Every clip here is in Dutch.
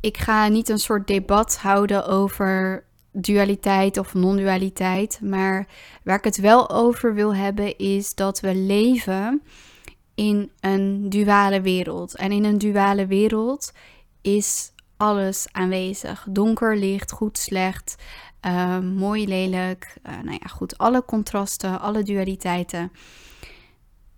ik ga niet een soort debat houden over dualiteit of non-dualiteit. Maar waar ik het wel over wil hebben is dat we leven in een duale wereld. En in een duale wereld is alles aanwezig. Donker, licht, goed, slecht, uh, mooi, lelijk. Uh, nou ja, goed, alle contrasten, alle dualiteiten.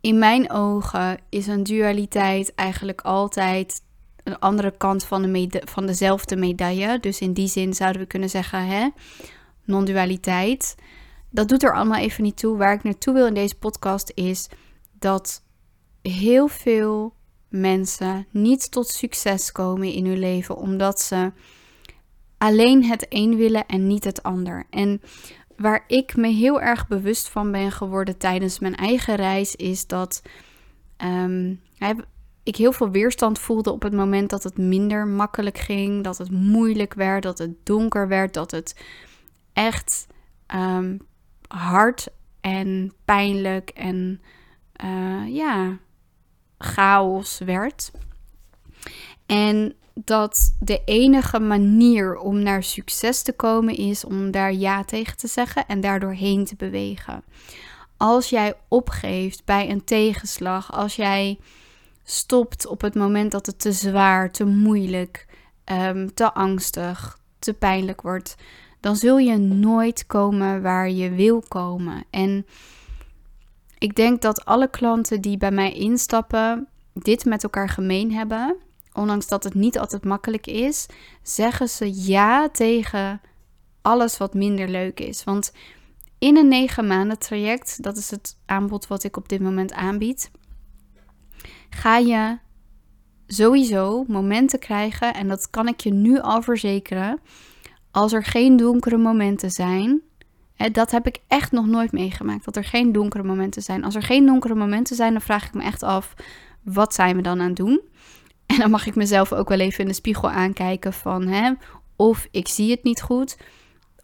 In mijn ogen is een dualiteit eigenlijk altijd een andere kant van, de van dezelfde medaille. Dus in die zin zouden we kunnen zeggen, hè, non-dualiteit. Dat doet er allemaal even niet toe. Waar ik naartoe wil in deze podcast is dat heel veel mensen niet tot succes komen in hun leven omdat ze alleen het een willen en niet het ander. En waar ik me heel erg bewust van ben geworden tijdens mijn eigen reis is dat um, ik heel veel weerstand voelde op het moment dat het minder makkelijk ging, dat het moeilijk werd, dat het donker werd, dat het echt um, hard en pijnlijk en uh, ja, chaos werd. En dat de enige manier om naar succes te komen is om daar ja tegen te zeggen en daardoor heen te bewegen. Als jij opgeeft bij een tegenslag, als jij stopt op het moment dat het te zwaar, te moeilijk, um, te angstig, te pijnlijk wordt, dan zul je nooit komen waar je wil komen. En ik denk dat alle klanten die bij mij instappen dit met elkaar gemeen hebben. Ondanks dat het niet altijd makkelijk is, zeggen ze ja tegen alles wat minder leuk is. Want in een negen maanden traject, dat is het aanbod wat ik op dit moment aanbied, ga je sowieso momenten krijgen, en dat kan ik je nu al verzekeren, als er geen donkere momenten zijn. Hè, dat heb ik echt nog nooit meegemaakt, dat er geen donkere momenten zijn. Als er geen donkere momenten zijn, dan vraag ik me echt af, wat zijn we dan aan het doen? En dan mag ik mezelf ook wel even in de spiegel aankijken van, hè, of ik zie het niet goed,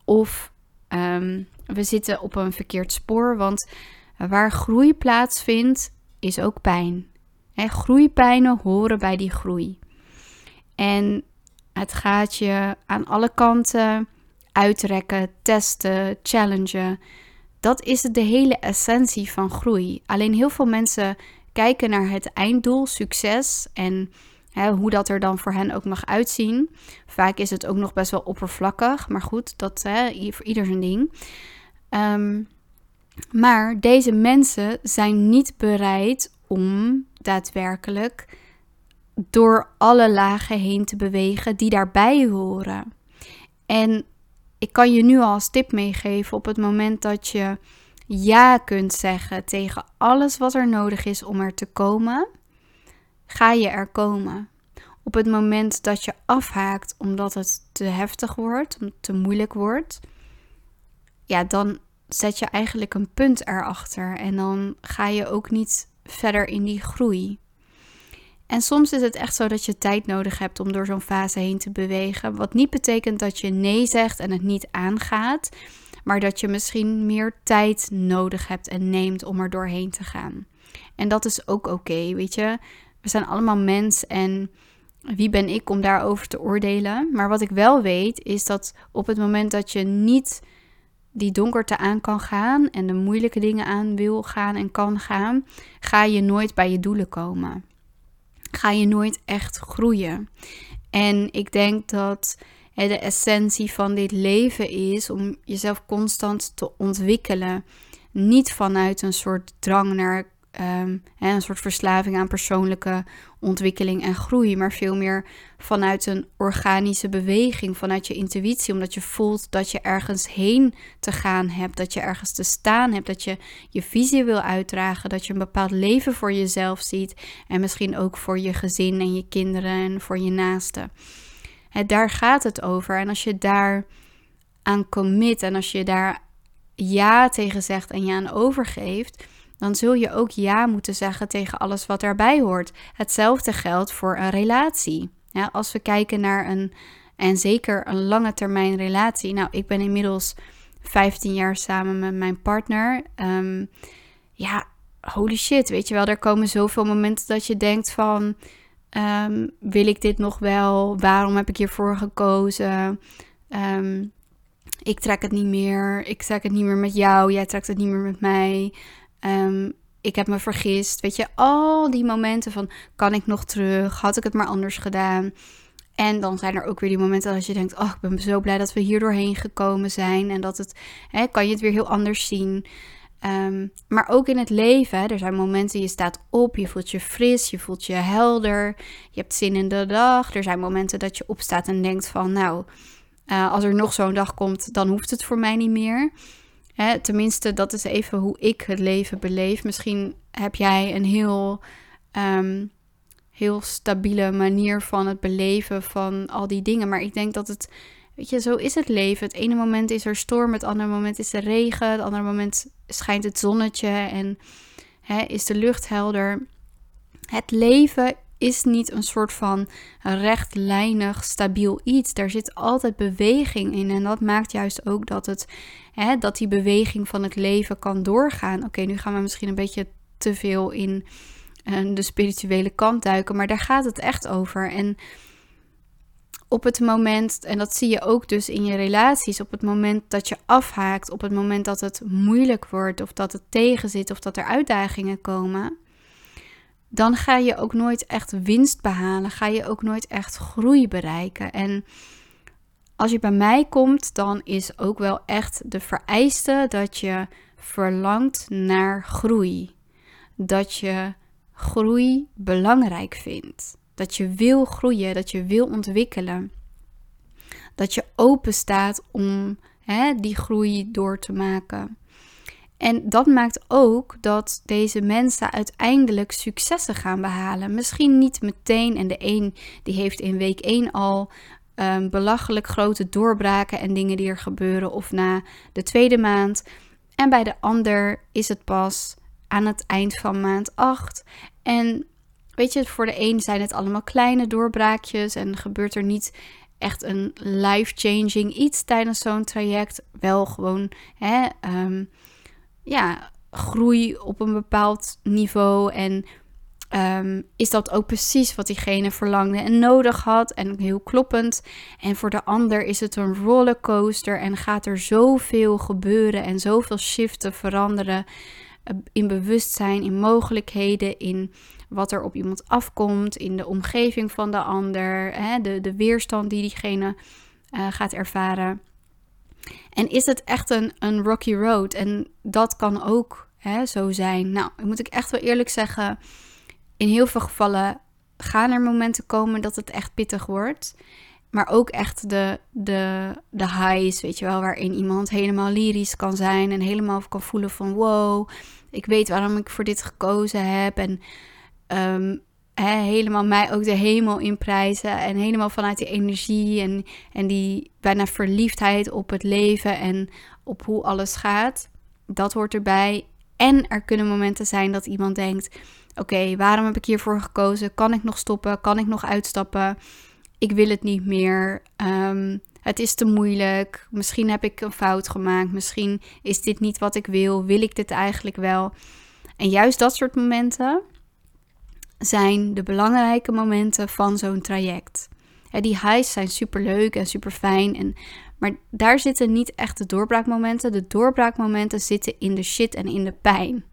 of um, we zitten op een verkeerd spoor, want waar groei plaatsvindt, is ook pijn. Groeipijnen horen bij die groei. En het gaat je aan alle kanten uitrekken, testen, challengen. Dat is de hele essentie van groei. Alleen heel veel mensen kijken naar het einddoel, succes en hoe dat er dan voor hen ook mag uitzien. Vaak is het ook nog best wel oppervlakkig, maar goed, dat hè, voor ieder zijn ding. Um, maar deze mensen zijn niet bereid om daadwerkelijk door alle lagen heen te bewegen die daarbij horen. En ik kan je nu al als tip meegeven op het moment dat je ja kunt zeggen tegen alles wat er nodig is om er te komen, ga je er komen. Op het moment dat je afhaakt omdat het te heftig wordt, te moeilijk wordt, ja, dan zet je eigenlijk een punt erachter en dan ga je ook niet verder in die groei. En soms is het echt zo dat je tijd nodig hebt om door zo'n fase heen te bewegen. Wat niet betekent dat je nee zegt en het niet aangaat, maar dat je misschien meer tijd nodig hebt en neemt om er doorheen te gaan. En dat is ook oké, weet je. We zijn allemaal mens en wie ben ik om daarover te oordelen? Maar wat ik wel weet is dat op het moment dat je niet die donkerte aan kan gaan en de moeilijke dingen aan wil gaan en kan gaan, ga je nooit bij je doelen komen. Ga je nooit echt groeien. En ik denk dat de essentie van dit leven is om jezelf constant te ontwikkelen. Niet vanuit een soort drang naar um, een soort verslaving aan persoonlijke ontwikkeling en groei, maar veel meer vanuit een organische beweging, vanuit je intuïtie, omdat je voelt dat je ergens heen te gaan hebt, dat je ergens te staan hebt, dat je je visie wil uitdragen, dat je een bepaald leven voor jezelf ziet en misschien ook voor je gezin en je kinderen en voor je naasten. Daar gaat het over. En als je daar aan commit en als je daar ja tegen zegt en je aan overgeeft, dan zul je ook ja moeten zeggen tegen alles wat erbij hoort. Hetzelfde geldt voor een relatie. Als we kijken naar een, en zeker een lange termijn relatie. Nou, ik ben inmiddels 15 jaar samen met mijn partner. Um, ja, holy shit, weet je wel, er komen zoveel momenten dat je denkt van Ehm, wil ik dit nog wel? Waarom heb ik hiervoor gekozen? Ehm, ik trek het niet meer. Ik trek het niet meer met jou. Jij trekt het niet meer met mij. Ehm, ik heb me vergist. Weet je, al die momenten van kan ik nog terug? Had ik het maar anders gedaan? En dan zijn er ook weer die momenten dat je denkt: Oh, ik ben zo blij dat we hier doorheen gekomen zijn. En dat het, hè, kan je het weer heel anders zien. Ehm, maar ook in het leven, er zijn momenten je staat op, je voelt je fris, je voelt je helder, je hebt zin in de dag. Er zijn momenten dat je opstaat en denkt van, nou, uh, als er nog zo'n dag komt, dan hoeft het voor mij niet meer. Hè, tenminste, dat is even hoe ik het leven beleef. Misschien heb jij een heel, um, heel stabiele manier van het beleven van al die dingen. Maar ik denk dat het Weet je, zo is het leven. Het ene moment is er storm, het andere moment is er regen, het andere moment schijnt het zonnetje en hè, is de lucht helder. Het leven is niet een soort van rechtlijnig, stabiel iets. Daar zit altijd beweging in. En dat maakt juist ook dat, het, hè, dat die beweging van het leven kan doorgaan. Oké, nu gaan we misschien een beetje te veel in uh, de spirituele kant duiken. Maar daar gaat het echt over. En op het moment, en dat zie je ook dus in je relaties, op het moment dat je afhaakt, op het moment dat het moeilijk wordt of dat het tegenzit of dat er uitdagingen komen, dan ga je ook nooit echt winst behalen, ga je ook nooit echt groei bereiken. En als je bij mij komt, dan is ook wel echt de vereiste dat je verlangt naar groei. Dat je groei belangrijk vindt. Dat je wil groeien, dat je wil ontwikkelen. Dat je open staat om hè, die groei door te maken. En dat maakt ook dat deze mensen uiteindelijk successen gaan behalen. Misschien niet meteen. En de een die heeft in week 1 al um, belachelijk grote doorbraken en dingen die er gebeuren. Of na de tweede maand. En bij de ander is het pas aan het eind van maand 8. En weet je, voor de een zijn het allemaal kleine doorbraakjes en gebeurt er niet echt een life-changing iets tijdens zo'n traject. Wel gewoon, hè, um, ja, groei op een bepaald niveau en um, is dat ook precies wat diegene verlangde en nodig had en heel kloppend. En voor de ander is het een rollercoaster en gaat er zoveel gebeuren en zoveel shiften veranderen eh, in bewustzijn, in mogelijkheden, in wat er op iemand afkomt, in de omgeving van de ander, hè, de, de weerstand die diegene uh, gaat ervaren. En is het echt een, een rocky road? En dat kan ook hè, zo zijn. Nou, moet ik echt wel eerlijk zeggen, in heel veel gevallen gaan er momenten komen dat het echt pittig wordt. Maar ook echt de, de, de highs, weet je wel, waarin iemand helemaal lyrisch kan zijn en helemaal kan voelen van wow, ik weet waarom ik voor dit gekozen heb. En um, helemaal mij ook de hemel inprijzen. En helemaal vanuit die energie en, en die bijna verliefdheid op het leven en op hoe alles gaat. Dat hoort erbij. En er kunnen momenten zijn dat iemand denkt: Oké, waarom heb ik hiervoor gekozen? Kan ik nog stoppen? Kan ik nog uitstappen? Ik wil het niet meer. Um, het is te moeilijk. Misschien heb ik een fout gemaakt. Misschien is dit niet wat ik wil. Wil ik dit eigenlijk wel? En juist dat soort momenten zijn de belangrijke momenten van zo'n traject. die highs zijn super leuk en super fijn. En, maar daar zitten niet echt de doorbraakmomenten. De doorbraakmomenten zitten in de shit en in de pijn.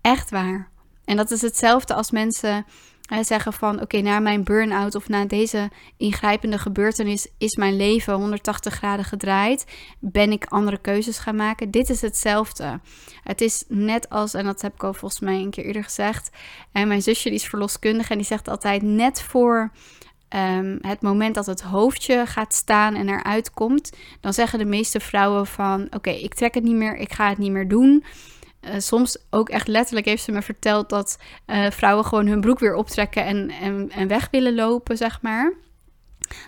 Echt waar. En dat is hetzelfde als mensen zeggen van oké, na mijn burn-out of na deze ingrijpende gebeurtenis is mijn leven 180 graden gedraaid. Ben ik andere keuzes gaan maken? Dit is hetzelfde. Het is net als, en dat heb ik al volgens mij een keer eerder gezegd. En mijn zusje die is verloskundige en die zegt altijd net voor ehm, het moment dat het hoofdje gaat staan en eruit komt, dan zeggen de meeste vrouwen van oké, ik trek het niet meer, ik ga het niet meer doen. Eh, soms ook echt letterlijk heeft ze me verteld dat uh, vrouwen gewoon hun broek weer optrekken en, en, en weg willen lopen, zeg maar.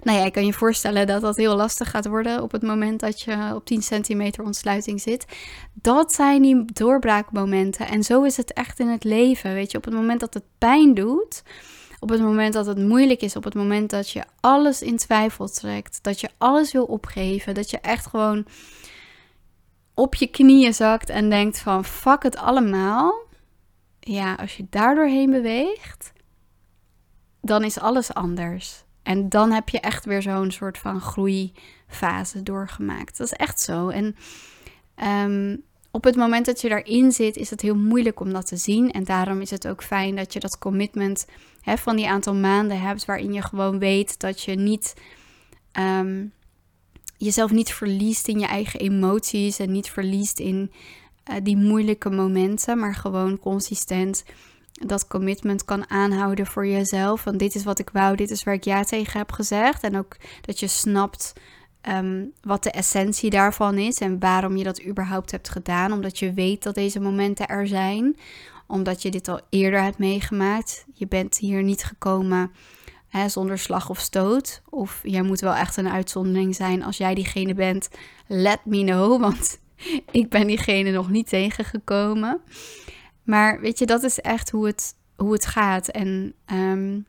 Nou ja, ik kan je voorstellen dat dat heel lastig gaat worden op het moment dat je op 10 centimeter ontsluiting zit. Dat zijn die doorbraakmomenten. En zo is het echt in het leven. Weet je, op het moment dat het pijn doet, op het moment dat het moeilijk is, op het moment dat je alles in twijfel trekt, dat je alles wil opgeven, dat je echt gewoon op je knieën zakt en denkt van fuck het allemaal. Ja, als je daar doorheen beweegt, dan is alles anders. En dan heb je echt weer zo'n soort van groeifase doorgemaakt. Dat is echt zo. En ehm, op het moment dat je daarin zit, is het heel moeilijk om dat te zien. En daarom is het ook fijn dat je dat commitment hè, van die aantal maanden hebt, waarin je gewoon weet dat je niet um, jezelf niet verliest in je eigen emoties en niet verliest in uh, die moeilijke momenten, maar gewoon consistent dat commitment kan aanhouden voor jezelf. Want dit is wat ik wou, dit is waar ik ja tegen heb gezegd. En ook dat je snapt um, wat de essentie daarvan is en waarom je dat überhaupt hebt gedaan. Omdat je weet dat deze momenten er zijn. Omdat je dit al eerder hebt meegemaakt. Je bent hier niet gekomen zonder slag of stoot. Of jij moet wel echt een uitzondering zijn als jij diegene bent. Let me know, want ik ben diegene nog niet tegengekomen. Maar weet je, dat is echt hoe het, hoe het gaat. En um,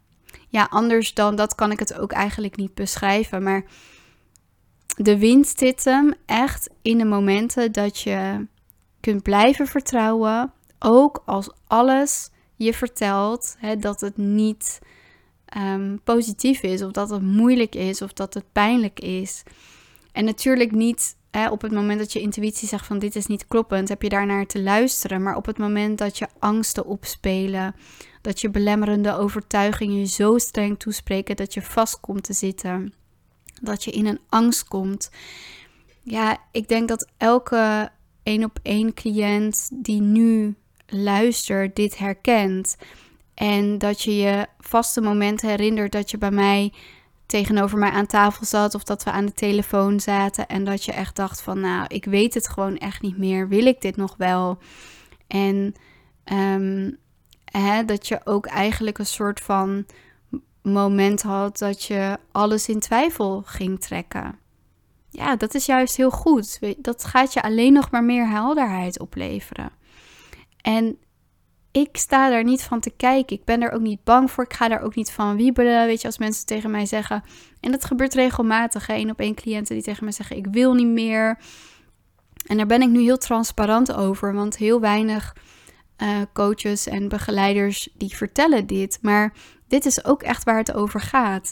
ja, anders dan dat kan ik het ook eigenlijk niet beschrijven. Maar de winst zit hem echt in de momenten dat je kunt blijven vertrouwen. Ook als alles je vertelt hè, dat het niet um, positief is, of dat het moeilijk is, of dat het pijnlijk is. En natuurlijk niet hè, op het moment dat je intuïtie zegt van dit is niet kloppend, heb je daarnaar te luisteren. Maar op het moment dat je angsten opspelen, dat je belemmerende overtuigingen zo streng toespreken dat je vast komt te zitten, dat je in een angst komt. Ja, ik denk dat elke één op één cliënt die nu luistert dit herkent. En dat je je vaste momenten herinnert dat je bij mij tegenover mij aan tafel zat of dat we aan de telefoon zaten en dat je echt dacht van nou, ik weet het gewoon echt niet meer. Wil ik dit nog wel? En um, hè, dat je ook eigenlijk een soort van moment had dat je alles in twijfel ging trekken. Ja, dat is juist heel goed. Dat gaat je alleen nog maar meer helderheid opleveren. En ik sta daar niet van te kijken. Ik ben er ook niet bang voor. Ik ga daar ook niet van wiebelen. Weet je, als mensen tegen mij zeggen. En dat gebeurt regelmatig. Één op één cliënten die tegen mij zeggen: Ik wil niet meer. En daar ben ik nu heel transparant over. Want heel weinig uh, coaches en begeleiders die vertellen dit. Maar dit is ook echt waar het over gaat.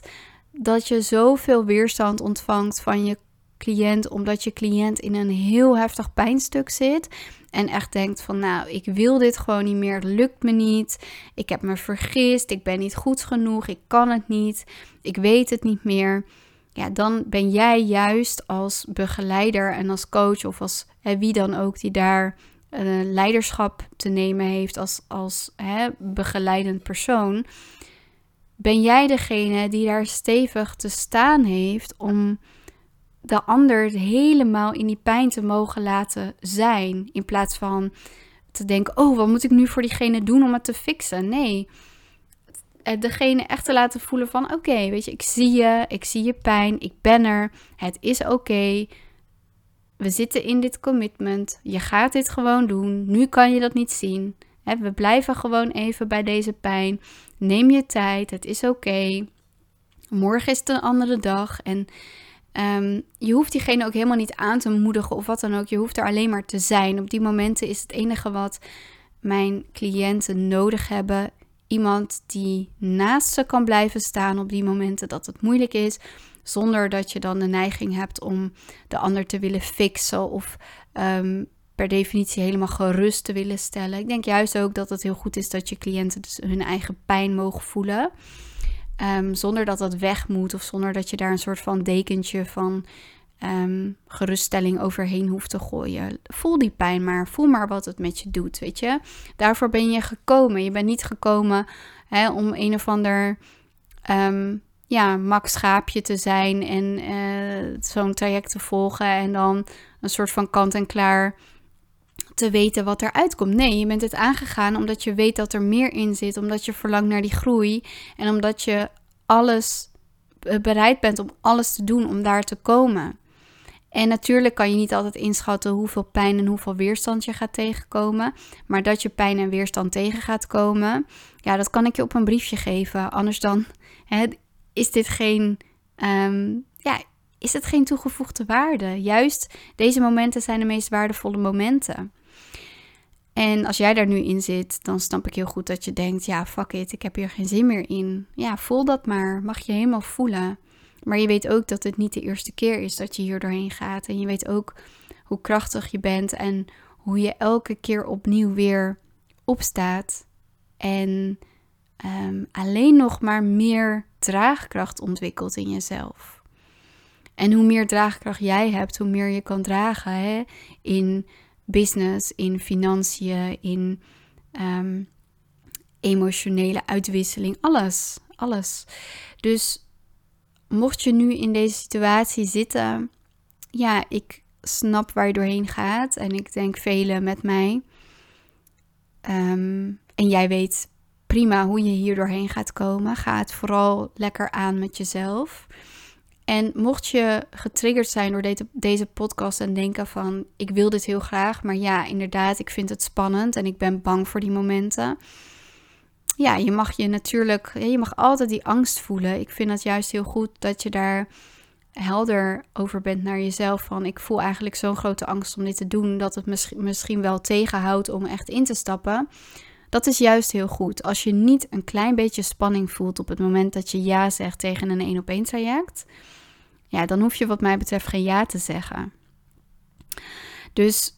Dat je zoveel weerstand ontvangt van je cliënt, omdat je cliënt in een heel heftig pijnstuk zit. En echt denkt van nou, ik wil dit gewoon niet meer. Lukt me niet. Ik heb me vergist. Ik ben niet goed genoeg. Ik kan het niet. Ik weet het niet meer. Ja, dan ben jij juist als begeleider en als coach of als hè, wie dan ook die daar uh, leiderschap te nemen heeft als, als hè, begeleidend persoon. Ben jij degene die daar stevig te staan heeft om de ander helemaal in die pijn te mogen laten zijn. In plaats van te denken: oh, wat moet ik nu voor diegene doen om het te fixen? Nee. Eh, degene echt te laten voelen van: oké, weet je, ik zie je, ik zie je pijn, ik ben er, het is oké. We zitten in dit commitment. Je gaat dit gewoon doen. Nu kan je dat niet zien. We blijven gewoon even bij deze pijn. Neem je tijd. Het is oké. Morgen is het een andere dag. En Um, je hoeft diegene ook helemaal niet aan te moedigen of wat dan ook. Je hoeft er alleen maar te zijn. Op die momenten is het enige wat mijn cliënten nodig hebben. Iemand die naast ze kan blijven staan op die momenten dat het moeilijk is. Zonder dat je dan de neiging hebt om de ander te willen fixen of um, per definitie helemaal gerust te willen stellen. Ik denk juist ook dat het heel goed is dat je cliënten dus hun eigen pijn mogen voelen. Ehm, zonder dat dat weg moet of zonder dat je daar een soort van dekentje van ehm, geruststelling overheen hoeft te gooien. Voel die pijn maar, voel maar wat het met je doet, weet je. Daarvoor ben je gekomen. Je bent niet gekomen hè, om een of ander um, ja, max schaapje te zijn en uh, zo'n traject te volgen en dan een soort van kant-en-klaar te weten wat eruit komt. Nee, je bent het aangegaan omdat je weet dat er meer in zit, omdat je verlangt naar die groei en omdat je alles eh, bereid bent om alles te doen om daar te komen. En natuurlijk kan je niet altijd inschatten hoeveel pijn en hoeveel weerstand je gaat tegenkomen. Maar dat je pijn en weerstand tegen gaat komen, ja, dat kan ik je op een briefje geven. Anders dan hè, is dit geen, ehm, ja, is het geen toegevoegde waarde. Juist deze momenten zijn de meest waardevolle momenten. En als jij daar nu in zit, dan snap ik heel goed dat je denkt: ja, fuck it, ik heb hier geen zin meer in. Ja, voel dat maar. Mag je helemaal voelen. Maar je weet ook dat het niet de eerste keer is dat je hier doorheen gaat. En je weet ook hoe krachtig je bent en hoe je elke keer opnieuw weer opstaat. En ehm, alleen nog maar meer draagkracht ontwikkelt in jezelf. En hoe meer draagkracht jij hebt, hoe meer je kan dragen hè? in business, in financiën, in ehm, emotionele uitwisseling, alles, alles. Dus mocht je nu in deze situatie zitten, ja, ik snap waar je doorheen gaat en ik denk velen met mij. Ehm, en jij weet prima hoe je hier doorheen gaat komen. Ga het vooral lekker aan met jezelf. En mocht je getriggerd zijn door deze, deze podcast en denken van ik wil dit heel graag, maar ja, inderdaad, ik vind het spannend en ik ben bang voor die momenten. Ja, je mag je natuurlijk, je mag altijd die angst voelen. Ik vind het juist heel goed dat je daar helder over bent naar jezelf. Van ik voel eigenlijk zo'n grote angst om dit te doen, dat het misschien, misschien wel tegenhoudt om echt in te stappen. Dat is juist heel goed. Als je niet een klein beetje spanning voelt op het moment dat je ja zegt tegen een één op één traject, ja, dan hoef je wat mij betreft geen ja te zeggen. Dus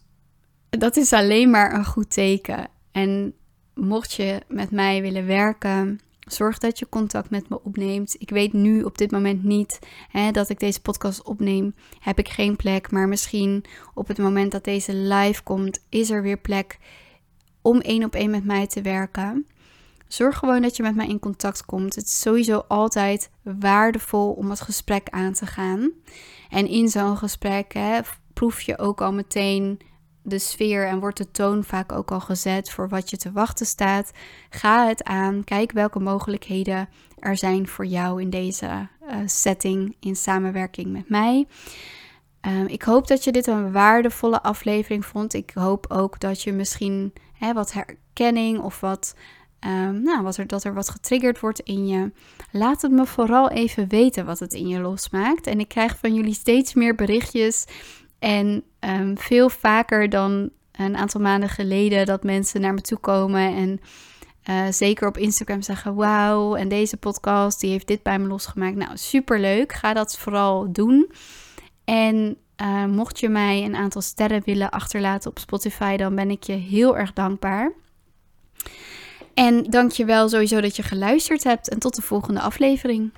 dat is alleen maar een goed teken. En mocht je met mij willen werken, zorg dat je contact met me opneemt. Ik weet nu op dit moment niet hè, dat ik deze podcast opneem. Heb ik geen plek, maar misschien op het moment dat deze live komt, is er weer plek om één op één met mij te werken. Zorg gewoon dat je met mij in contact komt. Het is sowieso altijd waardevol om het gesprek aan te gaan. En in zo'n gesprek hè, proef je ook al meteen de sfeer en wordt de toon vaak ook al gezet voor wat je te wachten staat. Ga het aan. Kijk welke mogelijkheden er zijn voor jou in deze uh, setting in samenwerking met mij. Um, ik hoop dat je dit een waardevolle aflevering vond. Ik hoop ook dat je misschien hè, wat herkenning of wat Um, nou, wat er, dat er wat getriggerd wordt in je. Laat het me vooral even weten wat het in je losmaakt. En ik krijg van jullie steeds meer berichtjes. En um, veel vaker dan een aantal maanden geleden dat mensen naar me toe komen. En uh, zeker op Instagram zeggen: Wauw, en deze podcast die heeft dit bij me losgemaakt. Nou, super leuk. Ga dat vooral doen. En uh, mocht je mij een aantal sterren willen achterlaten op Spotify, dan ben ik je heel erg dankbaar. En dank je wel sowieso dat je geluisterd hebt en tot de volgende aflevering.